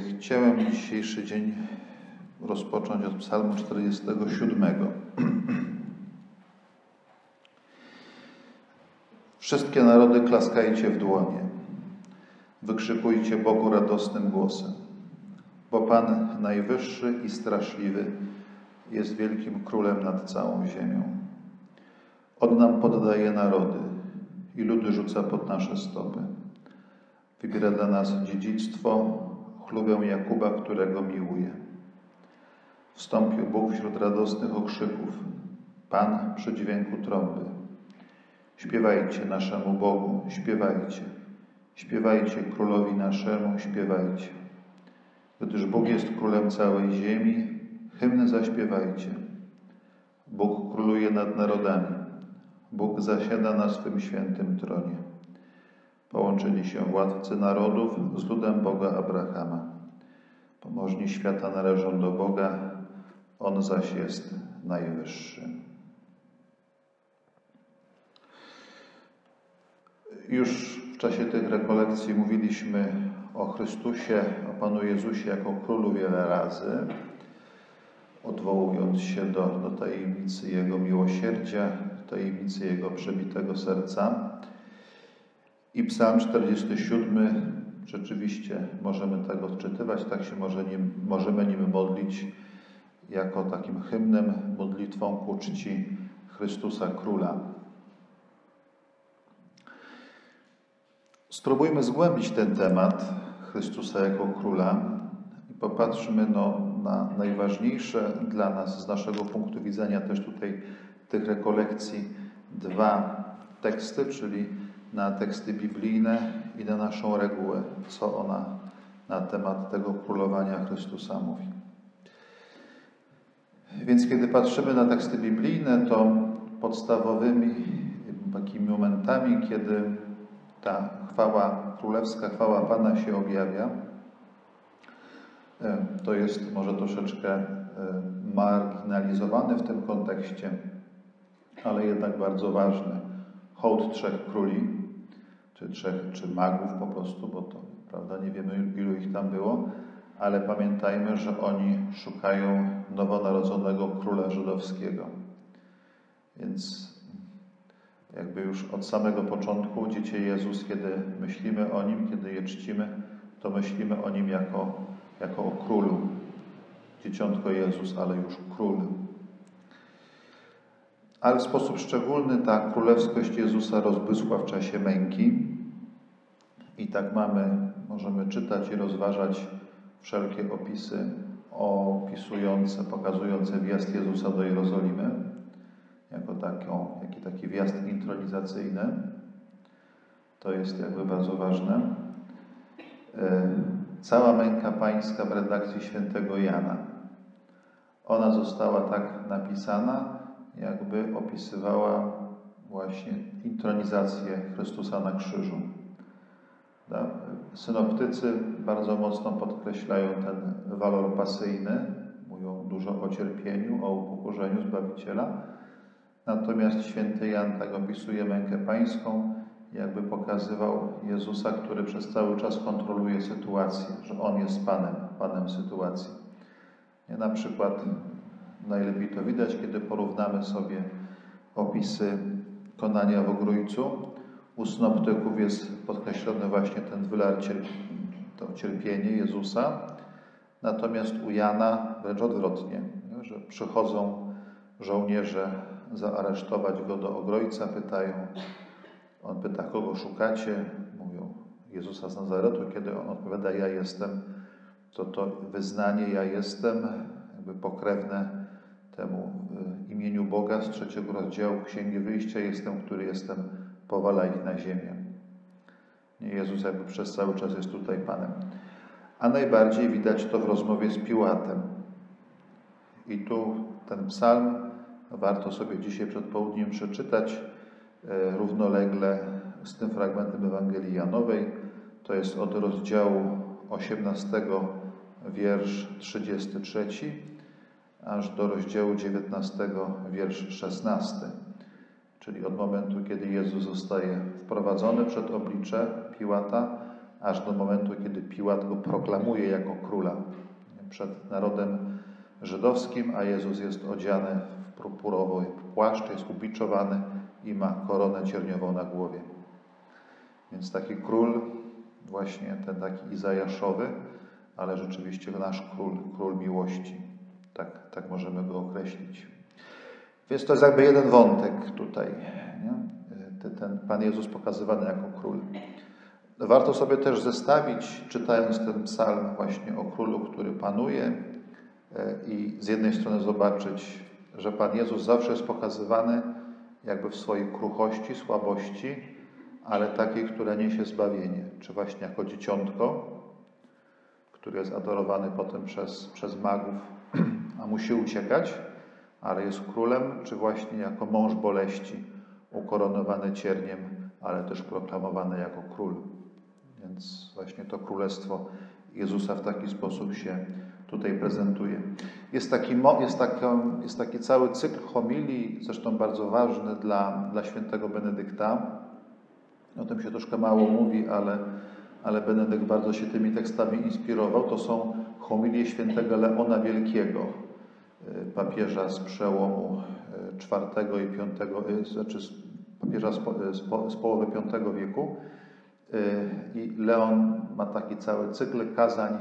Chciałem dzisiejszy dzień rozpocząć od Psalmu 47. Wszystkie narody klaskajcie w dłonie. Wykrzykujcie Bogu radosnym głosem. Bo Pan najwyższy i straszliwy jest wielkim królem nad całą ziemią. On nam poddaje narody i ludy rzuca pod nasze stopy. Wybiera dla nas dziedzictwo, chlubę Jakuba, którego miłuje. Wstąpił Bóg wśród radosnych okrzyków, Pan przy dźwięku trąby. Śpiewajcie naszemu Bogu, śpiewajcie. Śpiewajcie królowi naszemu, śpiewajcie. Gdyż Bóg jest królem całej ziemi, hymny zaśpiewajcie. Bóg króluje nad narodami. Bóg zasiada na swym świętym tronie. Połączyli się władcy narodów z ludem Boga Abrahama. Pomożni świata należą do Boga, On zaś jest najwyższy. Już w czasie tych rekolekcji mówiliśmy o Chrystusie, o Panu Jezusie jako Królu wiele razy, odwołując się do, do tajemnicy Jego miłosierdzia, tajemnicy Jego przebitego serca. I Psalm 47 rzeczywiście możemy tak odczytywać, tak się może nim, możemy nim modlić jako takim hymnem, modlitwą ku czci Chrystusa Króla. Spróbujmy zgłębić ten temat Chrystusa jako Króla i popatrzmy no, na najważniejsze dla nas z naszego punktu widzenia też tutaj tych rekolekcji dwa teksty, czyli na teksty biblijne i na naszą regułę, co ona na temat tego królowania Chrystusa mówi. Więc kiedy patrzymy na teksty biblijne, to podstawowymi takimi momentami, kiedy ta chwała królewska, chwała Pana się objawia, e, to jest może troszeczkę e, marginalizowany w tym kontekście, ale jednak bardzo ważny. Hołd trzech króli, czy trzech, czy magów po prostu, bo to, prawda, nie wiemy ilu ich tam było, ale pamiętajmy, że oni szukają nowonarodzonego króla żydowskiego. Więc jakby już od samego początku Dziecię Jezus, kiedy myślimy o Nim, kiedy je czcimy, to myślimy o Nim jako, jako o Królu. Dzieciątko Jezus, ale już Król. Ale w sposób szczególny ta królewskość Jezusa rozbysła w czasie męki. I tak mamy, możemy czytać i rozważać wszelkie opisy opisujące, pokazujące wjazd Jezusa do Jerozolimy jako taką, jaki taki wjazd intronizacyjny. To jest jakby bardzo ważne. E, cała męka pańska w redakcji świętego Jana. Ona została tak napisana, jakby opisywała właśnie intronizację Chrystusa na krzyżu. Synoptycy bardzo mocno podkreślają ten walor pasyjny, mówią dużo o cierpieniu, o upokorzeniu Zbawiciela, Natomiast święty Jan tak opisuje mękę pańską, jakby pokazywał Jezusa, który przez cały czas kontroluje sytuację, że On jest Panem, Panem sytuacji. Na przykład najlepiej to widać, kiedy porównamy sobie opisy konania w Ogrójcu. U synoptyków jest podkreślony właśnie ten wylar to cierpienie Jezusa, natomiast u Jana wręcz odwrotnie, że przychodzą żołnierze zaaresztować go do Ogrojca, pytają, on pyta, kogo szukacie? Mówią, Jezusa z Nazaretu. Kiedy on odpowiada, ja jestem, to to wyznanie, ja jestem, jakby pokrewne temu y, imieniu Boga z trzeciego rozdziału Księgi Wyjścia, jestem, który jestem, powala ich na ziemię. Nie, Jezus jakby przez cały czas jest tutaj Panem. A najbardziej widać to w rozmowie z Piłatem. I tu ten psalm warto sobie dzisiaj przed południem przeczytać e, równolegle z tym fragmentem Ewangelii Janowej. To jest od rozdziału 18, wiersz 33, aż do rozdziału 19, wiersz 16. Czyli od momentu, kiedy Jezus zostaje wprowadzony przed oblicze Piłata, aż do momentu, kiedy Piłat go proklamuje jako króla przed narodem żydowskim, a Jezus jest odziany w purpurowy płaszcz, jest ubiczowany i ma koronę cierniową na głowie. Więc taki król, właśnie ten taki Izajaszowy, ale rzeczywiście nasz król, król miłości. Tak, tak możemy go określić. Więc to jest jakby jeden wątek tutaj. Nie? Ten Pan Jezus pokazywany jako król. Warto sobie też zestawić, czytając ten psalm właśnie o królu, który panuje e, i z jednej strony zobaczyć, że Pan Jezus zawsze jest pokazywany jakby w swojej kruchości, słabości, ale takiej, która niesie zbawienie. Czy właśnie jako dzieciątko, który jest adorowany potem przez, przez magów, a musi uciekać, ale jest królem, czy właśnie jako mąż boleści, ukoronowany cierniem, ale też proklamowany jako król. Więc właśnie to królestwo Jezusa w taki sposób się tutaj prezentuje. Jest taki, jest taki, jest taki cały cykl homilii, zresztą bardzo ważny dla, dla świętego Benedykta. O tym się troszkę mało mówi, ale, ale Benedykt bardzo się tymi tekstami inspirował. To są homilie świętego Leona Wielkiego, papieża z przełomu IV y, i V, y, znaczy papieża z, z, z połowy V wieku. I Leon ma taki cały cykl kazań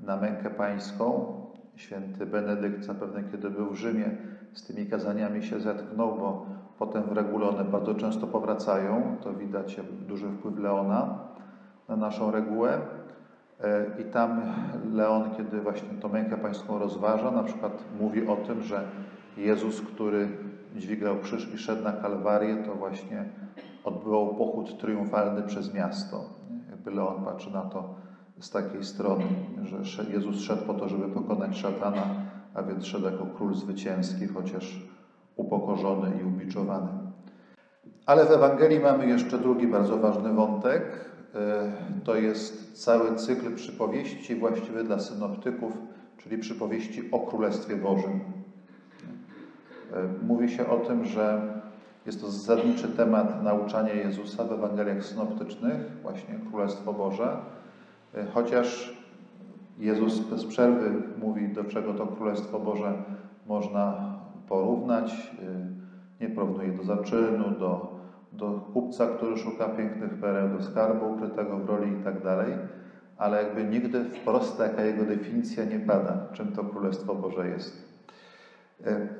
na mękę pańską. Święty Benedykt zapewne, kiedy był w Rzymie, z tymi kazaniami się zetknął, bo potem w regule one bardzo często powracają. To widać duży wpływ Leona na naszą regułę. I tam Leon, kiedy właśnie tą mękę pańską rozważa, na przykład mówi o tym, że Jezus, który dźwigał krzyż i szedł na Kalwarię, to właśnie odbywał pochód triumfalny przez miasto. Jakby Leon patrzy na to z takiej strony, że Jezus szedł po to, żeby pokonać szatana, a więc szedł jako król zwycięski, chociaż upokorzony i ubiczowany. Ale w Ewangelii mamy jeszcze drugi bardzo ważny wątek. E, to jest cały cykl przypowieści właściwy dla synoptyków, czyli przypowieści o Królestwie Bożym. E, mówi się o tym, że jest to zasadniczy temat nauczania Jezusa w Ewangeliach synoptycznych, właśnie Królestwo Boże, e, chociaż Jezus bez przerwy mówi, do czego to Królestwo Boże można porównać. Nie porównuje do zaczynu, do, do kupca, który szuka pięknych pereł, do skarbu ukrytego w roli i tak dalej, ale jakby nigdy wprost taka jego definicja nie pada, czym to Królestwo Boże jest.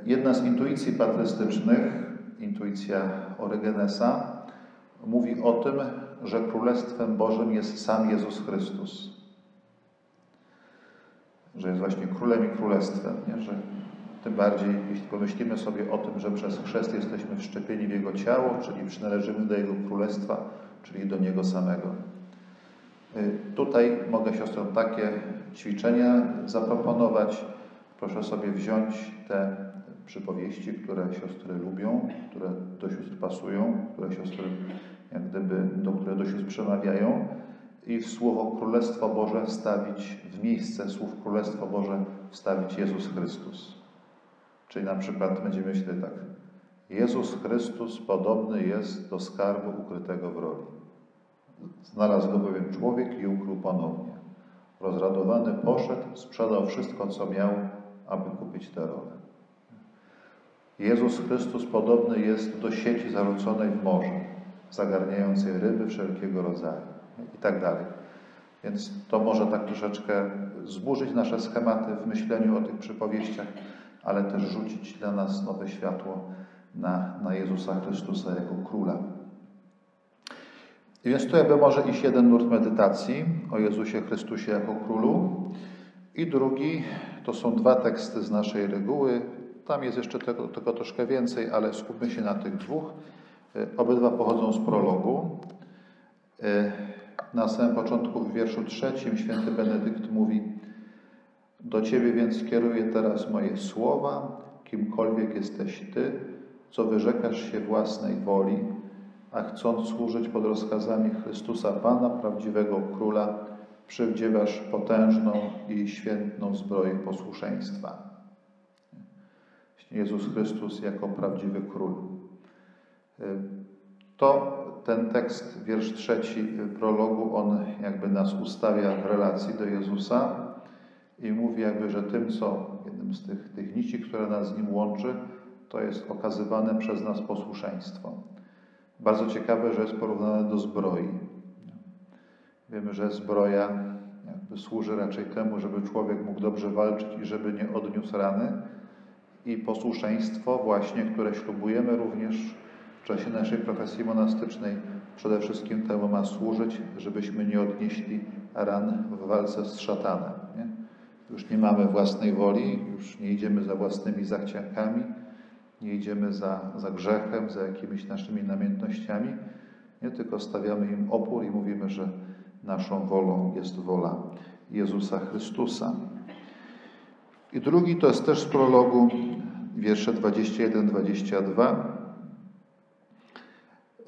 Jedna z intuicji patrystycznych intuicja Orygenesa, mówi o tym, że Królestwem Bożym jest sam Jezus Chrystus. Że jest właśnie Królem i Królestwem. Nie? Że tym bardziej, jeśli pomyślimy sobie o tym, że przez chrzest jesteśmy wszczepieni w Jego ciało, czyli przynależymy do Jego Królestwa, czyli do Niego samego. Y, tutaj mogę siostrom takie ćwiczenia zaproponować. Proszę sobie wziąć te przypowieści, które siostry lubią, które do sióstr pasują, które siostry jak gdyby, do które do sióstr przemawiają i słowo Królestwo Boże wstawić, w miejsce słów Królestwo Boże wstawić Jezus Chrystus. Czyli na przykład będziemy myśleć tak. Jezus Chrystus podobny jest do skarbu ukrytego w roli. Znalazł go bowiem człowiek i ukrył ponownie. Rozradowany poszedł, sprzedał wszystko, co miał, aby kupić tę rolę. Jezus Chrystus podobny jest do sieci zarzuconej w morzu, zagarniającej ryby wszelkiego rodzaju i tak dalej. Więc to może tak troszeczkę zburzyć nasze schematy w myśleniu o tych przypowieściach, ale też rzucić dla nas nowe światło na, na Jezusa Chrystusa jako Króla. Więc tu jakby może iść jeden nurt medytacji o Jezusie Chrystusie jako Królu i drugi to są dwa teksty z naszej reguły, tam jest jeszcze tego, tego troszkę więcej, ale skupmy się na tych dwóch. E, obydwa pochodzą z prologu. E, na samym początku w wierszu trzecim święty Benedykt mówi Do Ciebie więc kieruję teraz moje słowa, kimkolwiek jesteś Ty, co wyrzekasz się własnej woli, a chcąc służyć pod rozkazami Chrystusa Pana, prawdziwego Króla, przywdziewasz potężną i świętną zbroję posłuszeństwa. Jezus Chrystus jako prawdziwy król. To ten tekst, wiersz trzeci prologu, on jakby nas ustawia w relacji do Jezusa i mówi jakby, że tym, co jednym z tych, tych nici, które nas z Nim łączy, to jest okazywane przez nas posłuszeństwo. Bardzo ciekawe, że jest porównane do zbroi. Wiemy, że zbroja jakby służy raczej temu, żeby człowiek mógł dobrze walczyć i żeby nie odniósł rany. I posłuszeństwo właśnie, które ślubujemy również w czasie naszej profesji monastycznej, przede wszystkim temu ma służyć, żebyśmy nie odnieśli ran w walce z szatanem. Już nie mamy własnej woli, już nie idziemy za własnymi zachciankami, nie idziemy za, za grzechem, za jakimiś naszymi namiętnościami, nie tylko stawiamy im opór i mówimy, że naszą wolą jest wola Jezusa Chrystusa. I drugi to jest też z prologu, wiersze 21-22.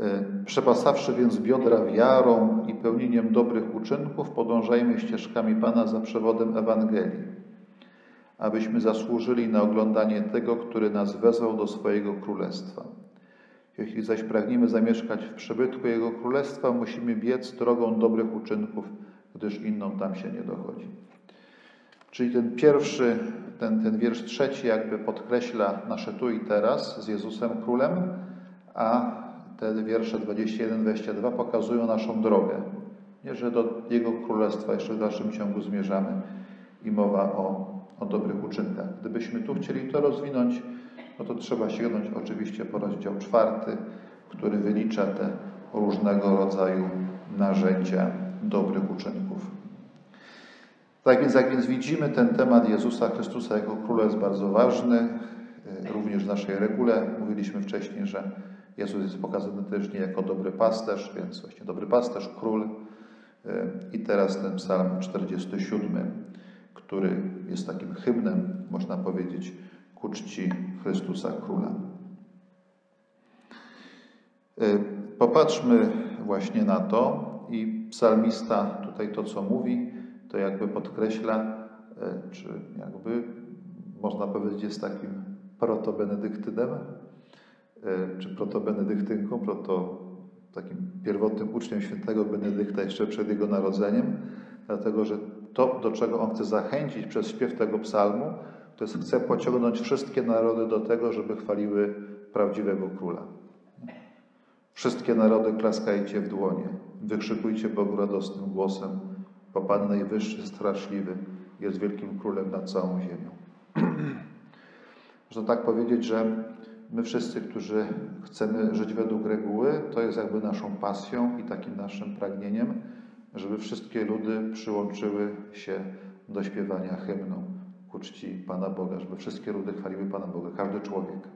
E, przepasawszy więc biodra wiarą i pełnieniem dobrych uczynków, podążajmy ścieżkami Pana za przewodem Ewangelii, abyśmy zasłużyli na oglądanie tego, który nas wezwał do swojego królestwa. Jeśli zaś pragniemy zamieszkać w przybytku Jego Królestwa, musimy biec drogą dobrych uczynków, gdyż inną tam się nie dochodzi. Czyli ten pierwszy, ten, ten wiersz trzeci jakby podkreśla nasze tu i teraz z Jezusem Królem, a te wiersze 21-22 pokazują naszą drogę. Nie, że do Jego Królestwa jeszcze w dalszym ciągu zmierzamy i mowa o, o dobrych uczynkach. Gdybyśmy tu chcieli to rozwinąć, no to trzeba sięgnąć oczywiście po rozdział czwarty, który wylicza te różnego rodzaju narzędzia dobrych uczynków. Tak więc, jak więc widzimy, ten temat Jezusa Chrystusa jako Króla jest bardzo ważny, e, również w naszej regule. Mówiliśmy wcześniej, że Jezus jest pokazany też nie jako dobry pasterz, więc właśnie dobry pasterz, król. E, I teraz ten psalm 47, który jest takim hymnem, można powiedzieć, ku czci Chrystusa Króla. E, popatrzmy właśnie na to i psalmista tutaj to, co mówi, to jakby podkreśla, e, czy jakby można powiedzieć jest takim protobenedyktynem, czy protobenedyktynką, proto takim pierwotnym uczniem świętego Benedykta jeszcze przed jego narodzeniem, dlatego że to, do czego on chce zachęcić przez śpiew tego psalmu, to jest chce pociągnąć wszystkie narody do tego, żeby chwaliły prawdziwego króla. Wszystkie narody klaskajcie w dłonie, wykrzykujcie Bogu radosnym głosem, bo Pan Najwyższy, straszliwy, jest wielkim królem nad całą ziemią. Można tak powiedzieć, że my wszyscy, którzy chcemy żyć według reguły, to jest jakby naszą pasją i takim naszym pragnieniem, żeby wszystkie ludy przyłączyły się do śpiewania hymnu ku czci Pana Boga, żeby wszystkie ludy chwaliły Pana Boga, każdy człowiek.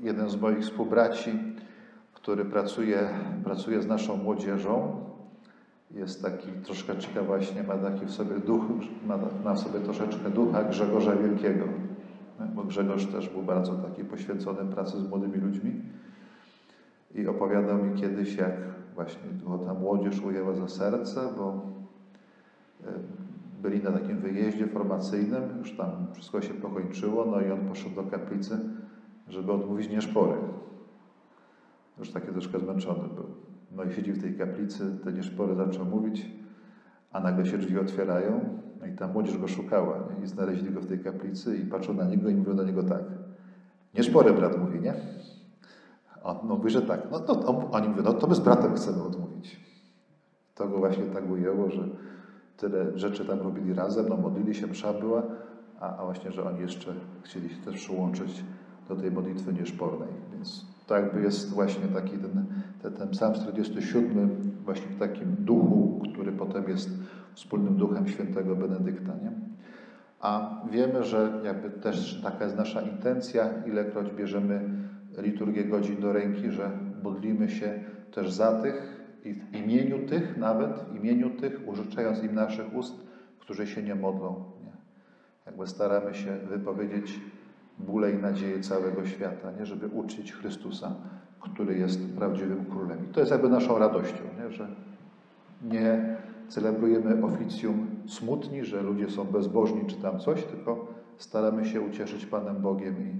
Jeden z moich współbraci, który pracuje, pracuje z naszą młodzieżą, jest taki troszkę ciekawy właśnie, ma taki w sobie duch, ma, ma w sobie troszeczkę ducha Grzegorza Wielkiego, bo Grzegorz też był bardzo taki poświęcony pracy z młodymi ludźmi i opowiadał mi kiedyś, jak właśnie go ta młodzież ujęła za serce, bo byli na takim wyjeździe formacyjnym, już tam wszystko się pokończyło, no i on poszedł do kaplicy, żeby odmówić nieszpory. Już taki troszkę zmęczony był. No i siedzi w tej kaplicy, te nieszpory zaczął mówić, a nagle się drzwi otwierają, no i ta młodzież go szukała nie? i znaleźli go w tej kaplicy i patrzą na niego i mówią do niego tak. Nieszpory brat mówi, nie? On no, mówi, że tak. No to on, oni mówią, no to my z bratem chcemy odmówić. To go właśnie tak ujęło, że tyle rzeczy tam robili razem, no modlili się, msza była, a, a właśnie, że oni jeszcze chcieli się też przyłączyć do tej modlitwy nieszpornej. Więc to jakby jest właśnie taki ten, ten, ten psalm 47 właśnie w takim duchu, który potem jest wspólnym duchem świętego Benedykta. Nie? A wiemy, że jakby też taka jest nasza intencja, ilekroć bierzemy liturgię godzin do ręki, że modlimy się też za tych, i w imieniu tych nawet, w imieniu tych, użyczając im naszych ust, którzy się nie modlą. Nie? Jakby staramy się wypowiedzieć bóle i nadzieje całego świata, nie? żeby uczyć Chrystusa, który jest prawdziwym królem. I to jest jakby naszą radością, nie? że nie celebrujemy oficjum smutni, że ludzie są bezbożni czy tam coś, tylko staramy się ucieszyć Panem Bogiem i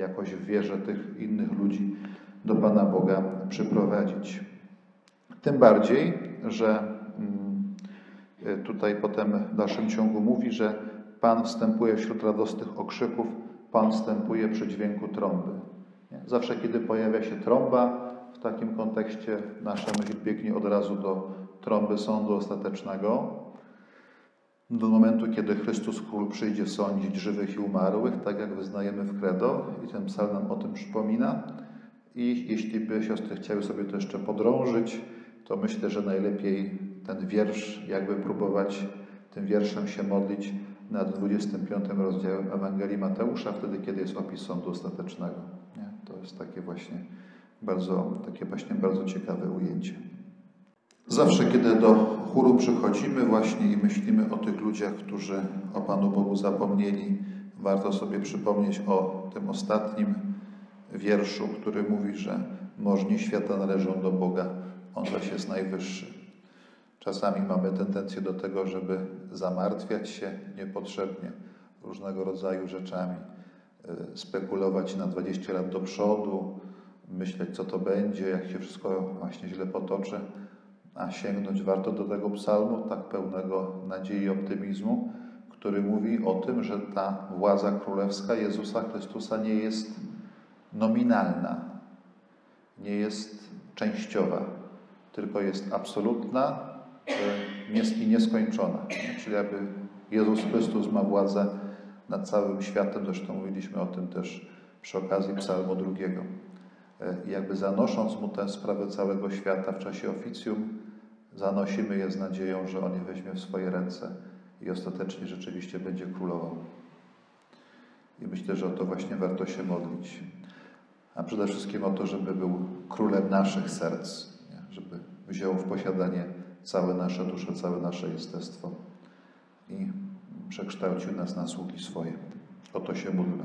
jakoś w wierze tych innych ludzi do Pana Boga przyprowadzić. Tym bardziej, że mm, tutaj potem w dalszym ciągu mówi, że Pan wstępuje wśród radosnych okrzyków, Pan wstępuje przy dźwięku trąby. Zawsze, kiedy pojawia się trąba, w takim kontekście nasza myśl biegnie od razu do trąby sądu ostatecznego, do momentu, kiedy Chrystus Król przyjdzie sądzić żywych i umarłych, tak jak wyznajemy w credo i ten psalm nam o tym przypomina. I jeśli by siostry chciały sobie to jeszcze podrążyć, to myślę, że najlepiej ten wiersz, jakby próbować tym wierszem się modlić nad 25 rozdziałem Ewangelii Mateusza, wtedy, kiedy jest opis sądu ostatecznego. Nie? To jest takie właśnie bardzo, takie właśnie bardzo ciekawe ujęcie. Zawsze, kiedy do chóru przychodzimy właśnie i myślimy o tych ludziach, którzy o Panu Bogu zapomnieli, warto sobie przypomnieć o tym ostatnim wierszu, który mówi, że możni świata należą do Boga, On zaś jest najwyższy. Czasami mamy tendencję do tego, żeby zamartwiać się niepotrzebnie różnego rodzaju rzeczami, y, spekulować na 20 lat do przodu, myśleć, co to będzie, jak się wszystko właśnie źle potoczy, a sięgnąć warto do tego psalmu, tak pełnego nadziei i optymizmu, który mówi o tym, że ta władza królewska Jezusa Chrystusa nie jest nominalna, nie jest częściowa, tylko jest absolutna i nieskończona. Czyli jakby Jezus Chrystus ma władzę nad całym światem, zresztą mówiliśmy o tym też przy okazji psalmu drugiego. I jakby zanosząc Mu tę sprawę całego świata w czasie oficjum, zanosimy je z nadzieją, że On je weźmie w swoje ręce i ostatecznie rzeczywiście będzie królował. I myślę, że o to właśnie warto się modlić. A przede wszystkim o to, żeby był królem naszych serc, żeby wziął w posiadanie całe nasze dusze, całe nasze jestestwo i przekształcił nas na sługi swoje. O to się módlmy.